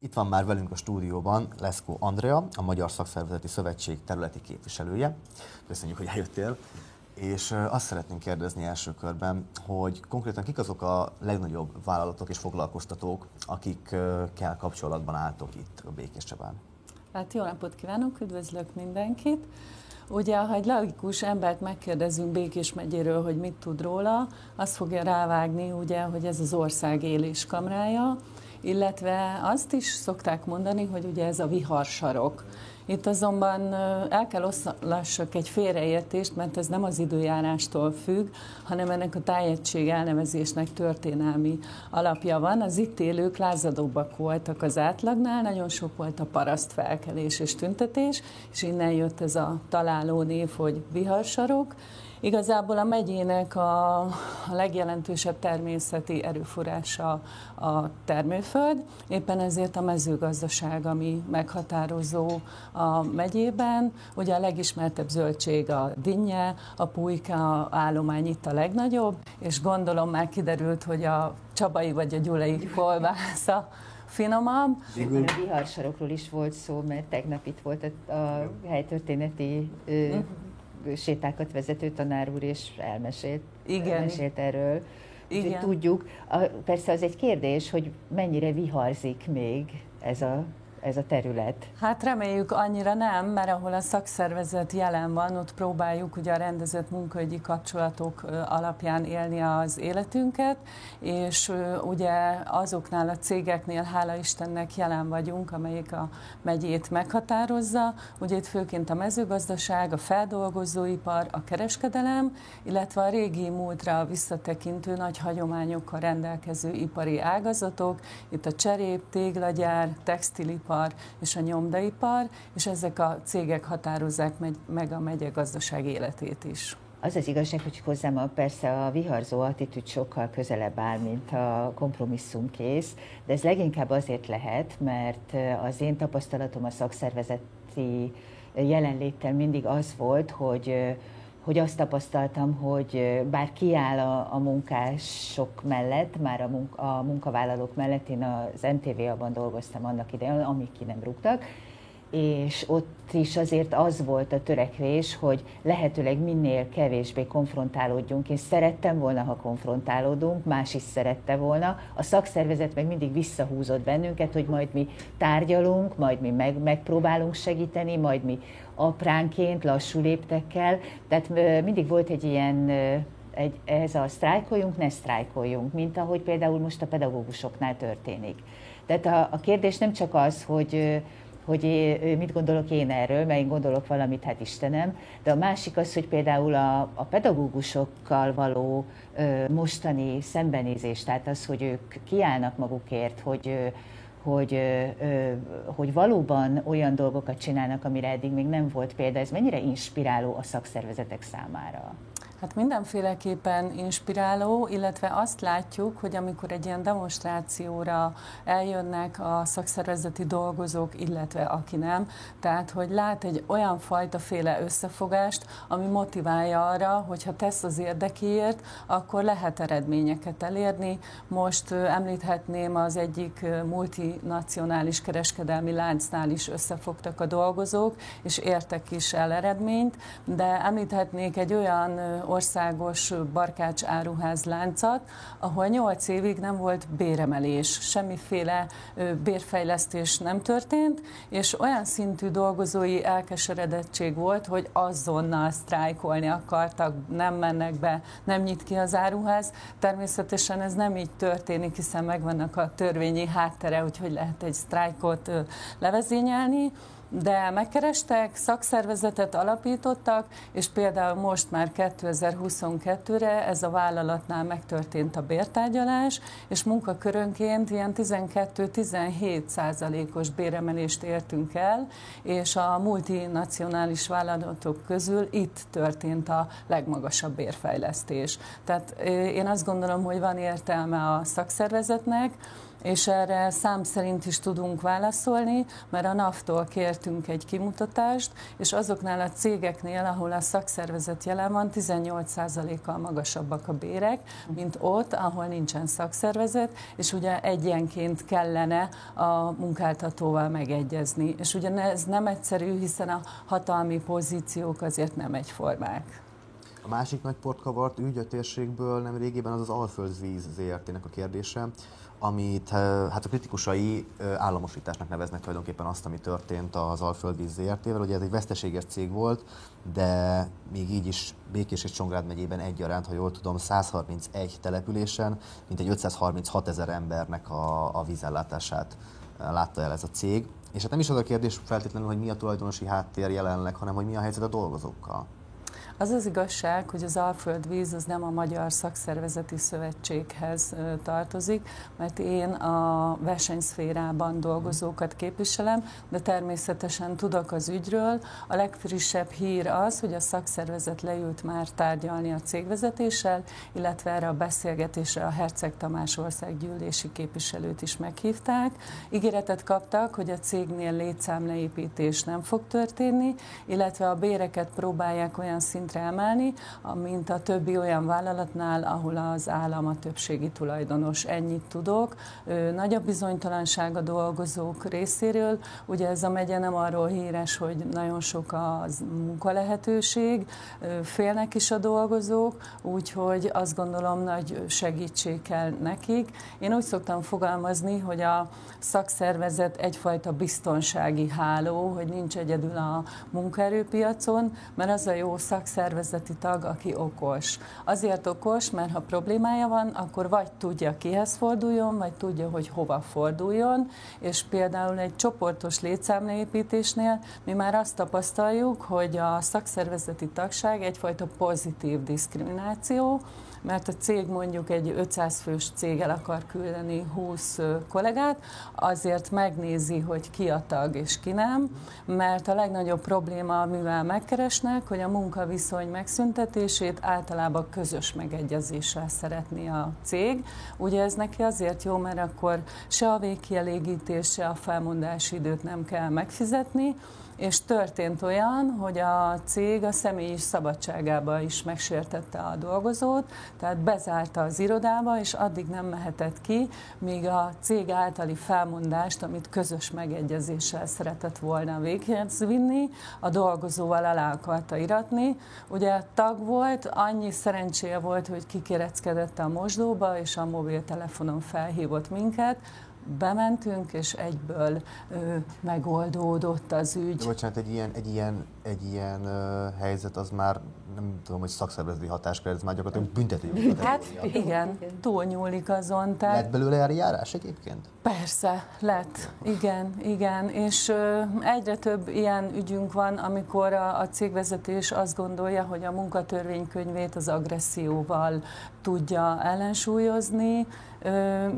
Itt van már velünk a stúdióban Leszkó Andrea, a Magyar Szakszervezeti Szövetség területi képviselője. Köszönjük, hogy eljöttél. És azt szeretnénk kérdezni első körben, hogy konkrétan kik azok a legnagyobb vállalatok és foglalkoztatók, akikkel kapcsolatban álltok itt a Békés Csabán? Hát jó napot kívánok, üdvözlök mindenkit! Ugye, ha egy logikus embert megkérdezünk Békés megyéről, hogy mit tud róla, azt fogja rávágni, ugye, hogy ez az ország éléskamrája, illetve azt is szokták mondani, hogy ugye ez a viharsarok. Itt azonban el kell oszlassak egy félreértést, mert ez nem az időjárástól függ, hanem ennek a tájegység elnevezésnek történelmi alapja van. Az itt élők lázadóbbak voltak az átlagnál, nagyon sok volt a paraszt felkelés és tüntetés, és innen jött ez a találó név, hogy viharsarok, Igazából a megyének a, a legjelentősebb természeti erőforrása a termőföld, éppen ezért a mezőgazdaság, ami meghatározó a megyében. Ugye a legismertebb zöldség a dinnye, a pulyka állomány itt a legnagyobb, és gondolom már kiderült, hogy a csabai vagy a gyulai kolbásza finomabb. Végül... A viharsarokról is volt szó, mert tegnap itt volt a, a helytörténeti uh-huh sétákat vezető tanár úr, és elmesélt, Igen. elmesélt erről. Igen. Tudjuk, persze az egy kérdés, hogy mennyire viharzik még ez a ez a terület? Hát reméljük annyira nem, mert ahol a szakszervezet jelen van, ott próbáljuk ugye a rendezett munkaügyi kapcsolatok alapján élni az életünket, és ugye azoknál a cégeknél, hála Istennek jelen vagyunk, amelyik a megyét meghatározza, ugye itt főként a mezőgazdaság, a feldolgozóipar, a kereskedelem, illetve a régi múltra visszatekintő nagy hagyományokkal rendelkező ipari ágazatok, itt a cserép, téglagyár, textilipar, ipar és a nyomdaipar, és ezek a cégek határozzák meg a megye gazdaság életét is. Az az igazság, hogy hozzám a, persze a viharzó attitűd sokkal közelebb áll, mint a kompromisszumkész, de ez leginkább azért lehet, mert az én tapasztalatom a szakszervezeti jelenléttel mindig az volt, hogy hogy azt tapasztaltam, hogy bár kiáll a, a munkások mellett, már a, munka, a munkavállalók mellett, én az MTV-ban dolgoztam annak idején, amíg ki nem rúgtak, és ott is azért az volt a törekvés, hogy lehetőleg minél kevésbé konfrontálódjunk. Én szerettem volna, ha konfrontálódunk, más is szerette volna. A szakszervezet meg mindig visszahúzott bennünket, hogy majd mi tárgyalunk, majd mi meg, megpróbálunk segíteni, majd mi apránként, lassú léptekkel. Tehát mindig volt egy ilyen egy, ez a sztrájkoljunk, ne sztrájkoljunk, mint ahogy például most a pedagógusoknál történik. Tehát a, a kérdés nem csak az, hogy hogy mit gondolok én erről, mert én gondolok valamit, hát Istenem, de a másik az, hogy például a, a pedagógusokkal való ö, mostani szembenézés, tehát az, hogy ők kiállnak magukért, hogy ö, hogy, hogy valóban olyan dolgokat csinálnak, amire eddig még nem volt példa. Ez mennyire inspiráló a szakszervezetek számára? Hát mindenféleképpen inspiráló, illetve azt látjuk, hogy amikor egy ilyen demonstrációra eljönnek a szakszervezeti dolgozók, illetve aki nem, tehát hogy lát egy olyan fajta féle összefogást, ami motiválja arra, hogy ha tesz az érdekéért, akkor lehet eredményeket elérni. Most említhetném az egyik multinacionális kereskedelmi láncnál is összefogtak a dolgozók, és értek is el eredményt, de említhetnék egy olyan országos barkács áruház láncot, ahol 8 évig nem volt béremelés, semmiféle bérfejlesztés nem történt, és olyan szintű dolgozói elkeseredettség volt, hogy azonnal sztrájkolni akartak, nem mennek be, nem nyit ki az áruház. Természetesen ez nem így történik, hiszen megvannak a törvényi háttere, hogy lehet egy sztrájkot levezényelni de megkerestek, szakszervezetet alapítottak, és például most már 2022-re ez a vállalatnál megtörtént a bértárgyalás, és munkakörönként ilyen 12-17 százalékos béremelést értünk el, és a multinacionális vállalatok közül itt történt a legmagasabb bérfejlesztés. Tehát én azt gondolom, hogy van értelme a szakszervezetnek, és erre szám szerint is tudunk válaszolni, mert a NAV-tól kértünk egy kimutatást, és azoknál a cégeknél, ahol a szakszervezet jelen van, 18%-kal magasabbak a bérek, mint ott, ahol nincsen szakszervezet, és ugye egyenként kellene a munkáltatóval megegyezni. És ugye ez nem egyszerű, hiszen a hatalmi pozíciók azért nem egyformák. A másik nagy portkavart ügy a térségből nem régében az az Alföldvíz ZRT-nek a kérdése, amit eh, hát a kritikusai eh, államosításnak neveznek tulajdonképpen azt, ami történt az Alföldvíz ZRT-vel. Ugye ez egy veszteséges cég volt, de még így is Békés és Csongrád megyében egyaránt, ha jól tudom, 131 településen, mint egy 536 ezer embernek a, a vízellátását eh, látta el ez a cég. És hát nem is az a kérdés feltétlenül, hogy mi a tulajdonosi háttér jelenleg, hanem hogy mi a helyzet a dolgozókkal. Az az igazság, hogy az Alföld Víz az nem a Magyar Szakszervezeti Szövetséghez tartozik, mert én a versenyszférában dolgozókat képviselem, de természetesen tudok az ügyről. A legfrissebb hír az, hogy a szakszervezet leült már tárgyalni a cégvezetéssel, illetve erre a beszélgetésre a Herceg Tamás országgyűlési képviselőt is meghívták. Ígéretet kaptak, hogy a cégnél létszámleépítés nem fog történni, illetve a béreket próbálják olyan szinten szintre emelni, mint a többi olyan vállalatnál, ahol az állam a többségi tulajdonos. Ennyit tudok. Nagy a bizonytalanság a dolgozók részéről. Ugye ez a megye nem arról híres, hogy nagyon sok a munkalehetőség, félnek is a dolgozók, úgyhogy azt gondolom nagy segítség kell nekik. Én úgy szoktam fogalmazni, hogy a szakszervezet egyfajta biztonsági háló, hogy nincs egyedül a munkaerőpiacon, mert az a jó szakszervezet, szervezeti tag, aki okos. Azért okos, mert ha problémája van, akkor vagy tudja kihez forduljon, vagy tudja, hogy hova forduljon, és például egy csoportos létszámleépítésnél mi már azt tapasztaljuk, hogy a szakszervezeti tagság egyfajta pozitív diszkrimináció, mert a cég mondjuk egy 500 fős céggel akar küldeni 20 kollégát, azért megnézi, hogy ki a tag és ki nem, mert a legnagyobb probléma, amivel megkeresnek, hogy a munkaviszony megszüntetését általában közös megegyezéssel szeretné a cég. Ugye ez neki azért jó, mert akkor se a végkielégítés, se a felmondási időt nem kell megfizetni, és történt olyan, hogy a cég a személyi szabadságába is megsértette a dolgozót, tehát bezárta az irodába, és addig nem mehetett ki, míg a cég általi felmondást, amit közös megegyezéssel szeretett volna véghez vinni, a dolgozóval alá akarta iratni. Ugye tag volt, annyi szerencséje volt, hogy kikéreckedett a mosdóba, és a mobiltelefonon felhívott minket, bementünk, és egyből ö, megoldódott az ügy. De bocsánat, egy ilyen, egy ilyen, egy ilyen ö, helyzet az már nem tudom, hogy szakszervezeti hatáskör, ez már gyakorlatilag büntető. Hát igen, túlnyúlik azon. Tehát... Lett belőle eljárás egyébként? Persze, lett. Igen, igen. És ö, egyre több ilyen ügyünk van, amikor a, a cégvezetés azt gondolja, hogy a munkatörvénykönyvét az agresszióval tudja ellensúlyozni,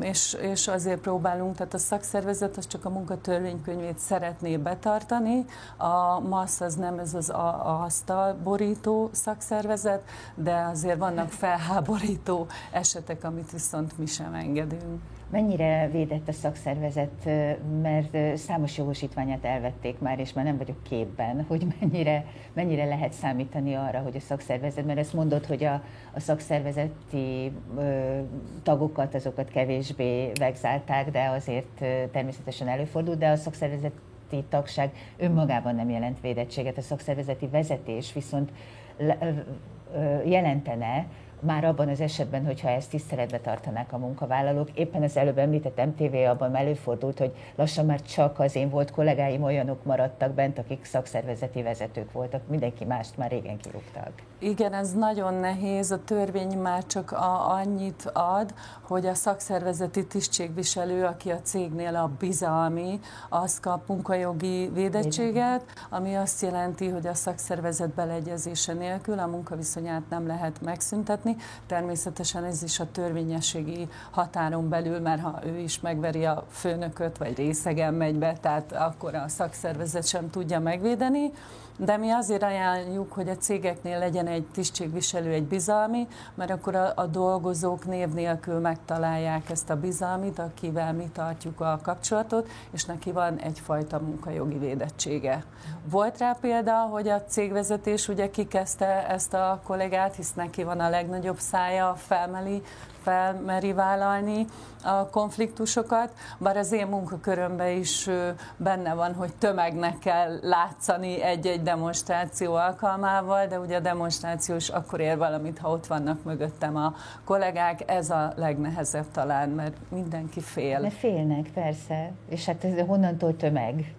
és, és azért próbálunk, tehát a szakszervezet az csak a munkatörvénykönyvét szeretné betartani, a MASZ az nem ez az a, asztalborító szakszervezet, de azért vannak felháborító esetek, amit viszont mi sem engedünk. Mennyire védett a szakszervezet, mert számos jogosítványát elvették már, és már nem vagyok képben, hogy mennyire, mennyire lehet számítani arra, hogy a szakszervezet, mert ezt mondod, hogy a, a szakszervezeti ö, tagokat, azokat kevésbé vegzálták, de azért természetesen előfordult, de a szakszervezeti tagság önmagában nem jelent védettséget, a szakszervezeti vezetés viszont jelentene, már abban az esetben, hogyha ezt tiszteletbe tartanák a munkavállalók. Éppen az előbb említett MTV abban előfordult, hogy lassan már csak az én volt kollégáim olyanok maradtak bent, akik szakszervezeti vezetők voltak, mindenki mást már régen kirúgtak. Igen, ez nagyon nehéz. A törvény már csak a, annyit ad, hogy a szakszervezeti tisztségviselő, aki a cégnél a bizalmi, az kap munkajogi védettséget, ami azt jelenti, hogy a szakszervezet beleegyezése nélkül a munkaviszonyát nem lehet megszüntetni folytatni. Természetesen ez is a törvényességi határon belül, mert ha ő is megveri a főnököt, vagy részegen megy be, tehát akkor a szakszervezet sem tudja megvédeni. De mi azért ajánljuk, hogy a cégeknél legyen egy tisztségviselő, egy bizalmi, mert akkor a, a dolgozók név nélkül megtalálják ezt a bizalmit, akivel mi tartjuk a kapcsolatot, és neki van egyfajta munkajogi védettsége. Volt rá példa, hogy a cégvezetés ugye kikezdte ezt a kollégát, hisz neki van a legnagyobb szája, felmeli felmeri vállalni a konfliktusokat, bár az én munkakörömben is benne van, hogy tömegnek kell látszani egy-egy demonstráció alkalmával, de ugye a demonstráció is akkor ér valamit, ha ott vannak mögöttem a kollégák, ez a legnehezebb talán, mert mindenki fél. Mert félnek, persze, és hát ez honnantól tömeg?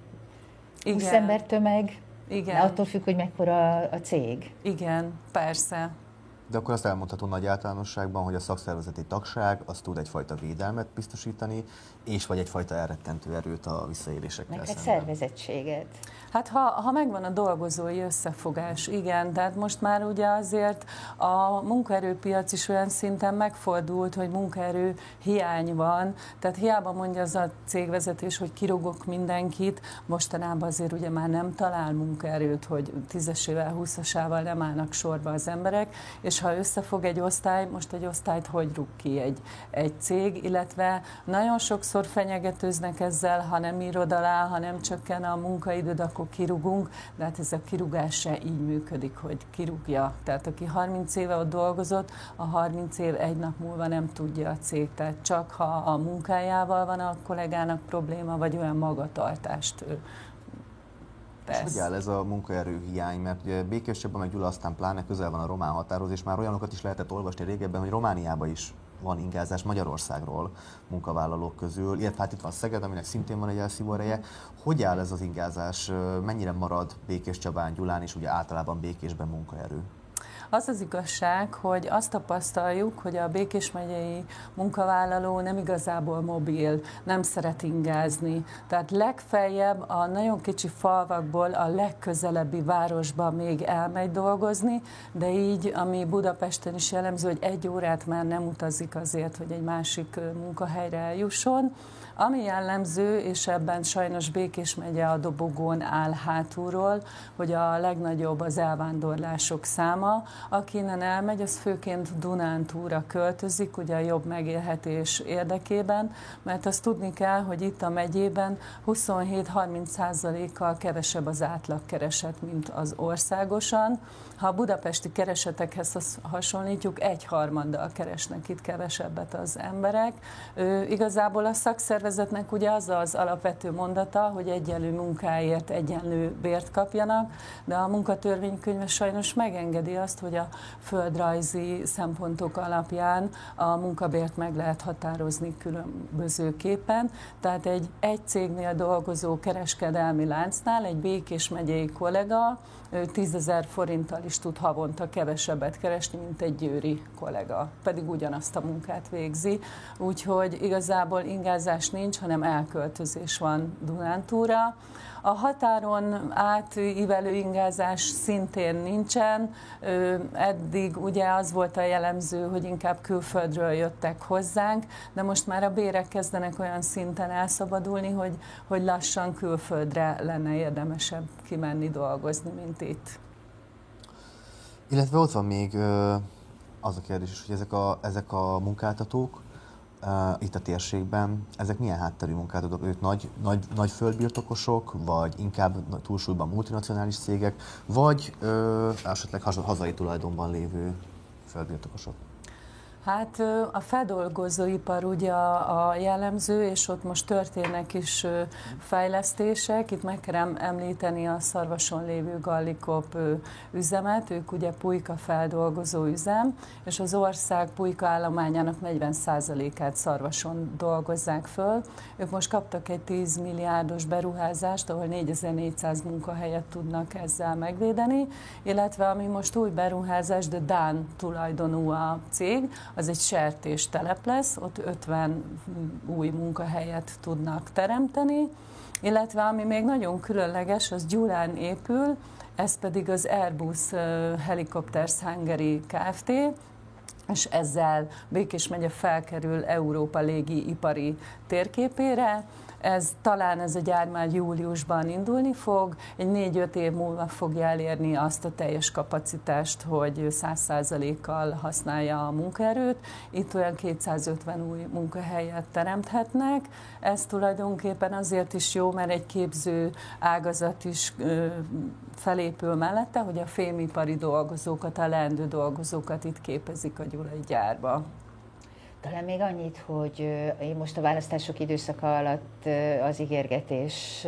Igen. 20 ember tömeg, igen. De attól függ, hogy mekkora a cég. Igen, persze. De akkor azt elmondható nagy általánosságban, hogy a szakszervezeti tagság az tud egyfajta védelmet biztosítani, és vagy egyfajta elrettentő erőt a visszaélésekkel Meg egy szervezettséget. Hát ha, ha megvan a dolgozói összefogás, igen, tehát most már ugye azért a munkaerőpiac is olyan szinten megfordult, hogy munkaerő hiány van, tehát hiába mondja az a cégvezetés, hogy kirúgok mindenkit, mostanában azért ugye már nem talál munkaerőt, hogy tízesével, húszasával nem állnak sorba az emberek, és ha összefog egy osztály, most egy osztályt hogy rúg ki egy, egy cég, illetve nagyon sokszor fenyegetőznek ezzel, ha nem írod alá, ha nem csökken a munkaidőd, akkor kirugunk, de hát ez a kirugás se így működik, hogy kirúgja. Tehát aki 30 éve ott dolgozott, a 30 év egy nap múlva nem tudja a cég. Tehát csak ha a munkájával van a kollégának probléma, vagy olyan magatartást tesz. És hogy áll ez a munkaerő hiány, mert ugye Békéscsabban meg Gyula aztán pláne közel van a román határhoz, és már olyanokat is lehetett olvasni régebben, hogy Romániában is van ingázás Magyarországról munkavállalók közül, illetve hát itt van Szeged, aminek szintén van egy elszívó ereje. Hogy áll ez az ingázás, mennyire marad Békés Csabán, Gyulán és ugye általában Békésben munkaerő? Az az igazság, hogy azt tapasztaljuk, hogy a Békés megyei munkavállaló nem igazából mobil, nem szeret ingázni. Tehát legfeljebb a nagyon kicsi falvakból a legközelebbi városba még elmegy dolgozni, de így, ami Budapesten is jellemző, hogy egy órát már nem utazik azért, hogy egy másik munkahelyre eljusson. Ami jellemző, és ebben sajnos Békés megye a dobogón áll hátulról, hogy a legnagyobb az elvándorlások száma. Aki elmegy, az főként Dunántúra költözik, ugye a jobb megélhetés érdekében, mert azt tudni kell, hogy itt a megyében 27-30 százalékkal kevesebb az átlagkereset, mint az országosan. Ha a budapesti keresetekhez hasonlítjuk, egy harmaddal keresnek itt kevesebbet az emberek. Ő, igazából a szakszervezetnek ugye az az alapvető mondata, hogy egyenlő munkáért egyenlő bért kapjanak, de a munkatörvénykönyve sajnos megengedi azt, hogy a földrajzi szempontok alapján a munkabért meg lehet határozni különbözőképpen. Tehát egy egy cégnél dolgozó kereskedelmi láncnál egy Békés megyei kollega 10 ezer forinttal is tud havonta kevesebbet keresni, mint egy győri kollega, pedig ugyanazt a munkát végzi. Úgyhogy igazából ingázás nincs, hanem elköltözés van Dunántúra. A határon átívelő ingázás szintén nincsen. Eddig ugye az volt a jellemző, hogy inkább külföldről jöttek hozzánk, de most már a bérek kezdenek olyan szinten elszabadulni, hogy, hogy lassan külföldre lenne érdemesebb kimenni dolgozni, mint itt. Illetve ott van még az a kérdés is, hogy ezek a, ezek a munkáltatók, itt a térségben, ezek milyen hátterű munkáltatók? Ők nagy, nagy, nagy földbirtokosok, vagy inkább túlsúlyban multinacionális cégek, vagy uh, esetleg hazai tulajdonban lévő földbirtokosok? Hát a feldolgozóipar ugye a, a jellemző, és ott most történnek is fejlesztések. Itt meg kell említeni a Szarvason lévő Gallikop üzemet, ők ugye pulyka feldolgozó üzem, és az ország pulyka állományának 40%-át Szarvason dolgozzák föl. Ők most kaptak egy 10 milliárdos beruházást, ahol 4400 munkahelyet tudnak ezzel megvédeni, illetve ami most új beruházás, de Dán tulajdonú a cég, az egy sertés telep lesz, ott 50 új munkahelyet tudnak teremteni, illetve ami még nagyon különleges, az Gyulán épül, ez pedig az Airbus Helicopters Hungary Kft., és ezzel Békés megye felkerül Európa légi ipari térképére. Ez talán ez a gyár már júliusban indulni fog, egy négy-öt év múlva fogja elérni azt a teljes kapacitást, hogy 100%-kal használja a munkaerőt. Itt olyan 250 új munkahelyet teremthetnek. Ez tulajdonképpen azért is jó, mert egy képző ágazat is felépül mellette, hogy a fémipari dolgozókat, a leendő dolgozókat itt képezik a gyulai gyárba. Talán még annyit, hogy én most a választások időszaka alatt az ígérgetés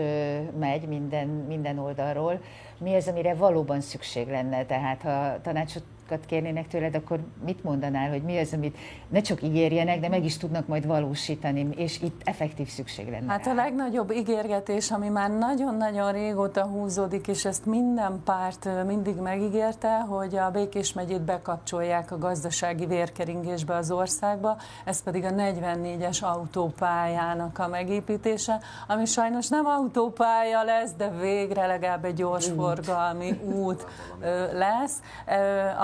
megy minden, minden oldalról. Mi az, amire valóban szükség lenne? Tehát ha tanácsokat kérnének tőled, akkor mit mondanál, hogy mi az, amit ne csak ígérjenek, de meg is tudnak majd valósítani, és itt effektív szükség lenne? Hát a legnagyobb ígérgetés, ami már nagyon-nagyon régóta húzódik, és ezt minden párt mindig megígérte, hogy a Békés megyét bekapcsolják a gazdasági vérkeringésbe az országba, ez pedig a 44-es autópályának a megépítése, ami sajnos nem autópálya lesz, de végre legalább egy gyorsforgalmi út lesz.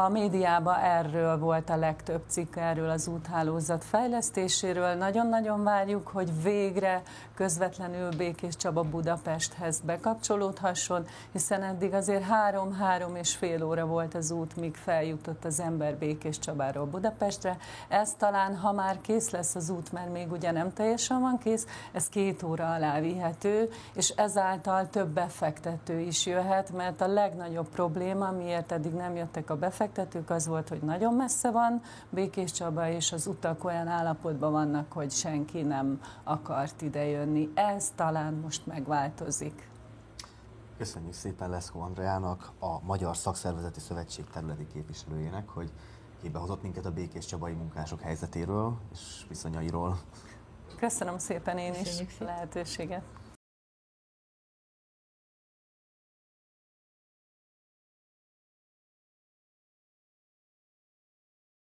A médiában erről volt a legtöbb cikk, erről az úthálózat fejlesztéséről. Nagyon-nagyon várjuk, hogy végre közvetlenül Békés Csaba Budapesthez bekapcsolódhasson, hiszen eddig azért három-három és fél óra volt az út, míg feljutott az ember Békés Csabáról Budapestre. Ez talán, ha már kész lesz az út, mert még ugye nem teljesen van kész, ez két óra alá vihető, és ezáltal több befektető is jöhet, mert a legnagyobb probléma, miért eddig nem jöttek a befektetők, az volt, hogy nagyon messze van Békés Csaba, és az utak olyan állapotban vannak, hogy senki nem akart idejönni. Ez talán most megváltozik. Köszönjük szépen Leszkó Andreának, a Magyar Szakszervezeti Szövetség területi képviselőjének, hogy kibehozott minket a békés csabai munkások helyzetéről és viszonyairól. Köszönöm szépen én Köszönjük is a lehetőséget.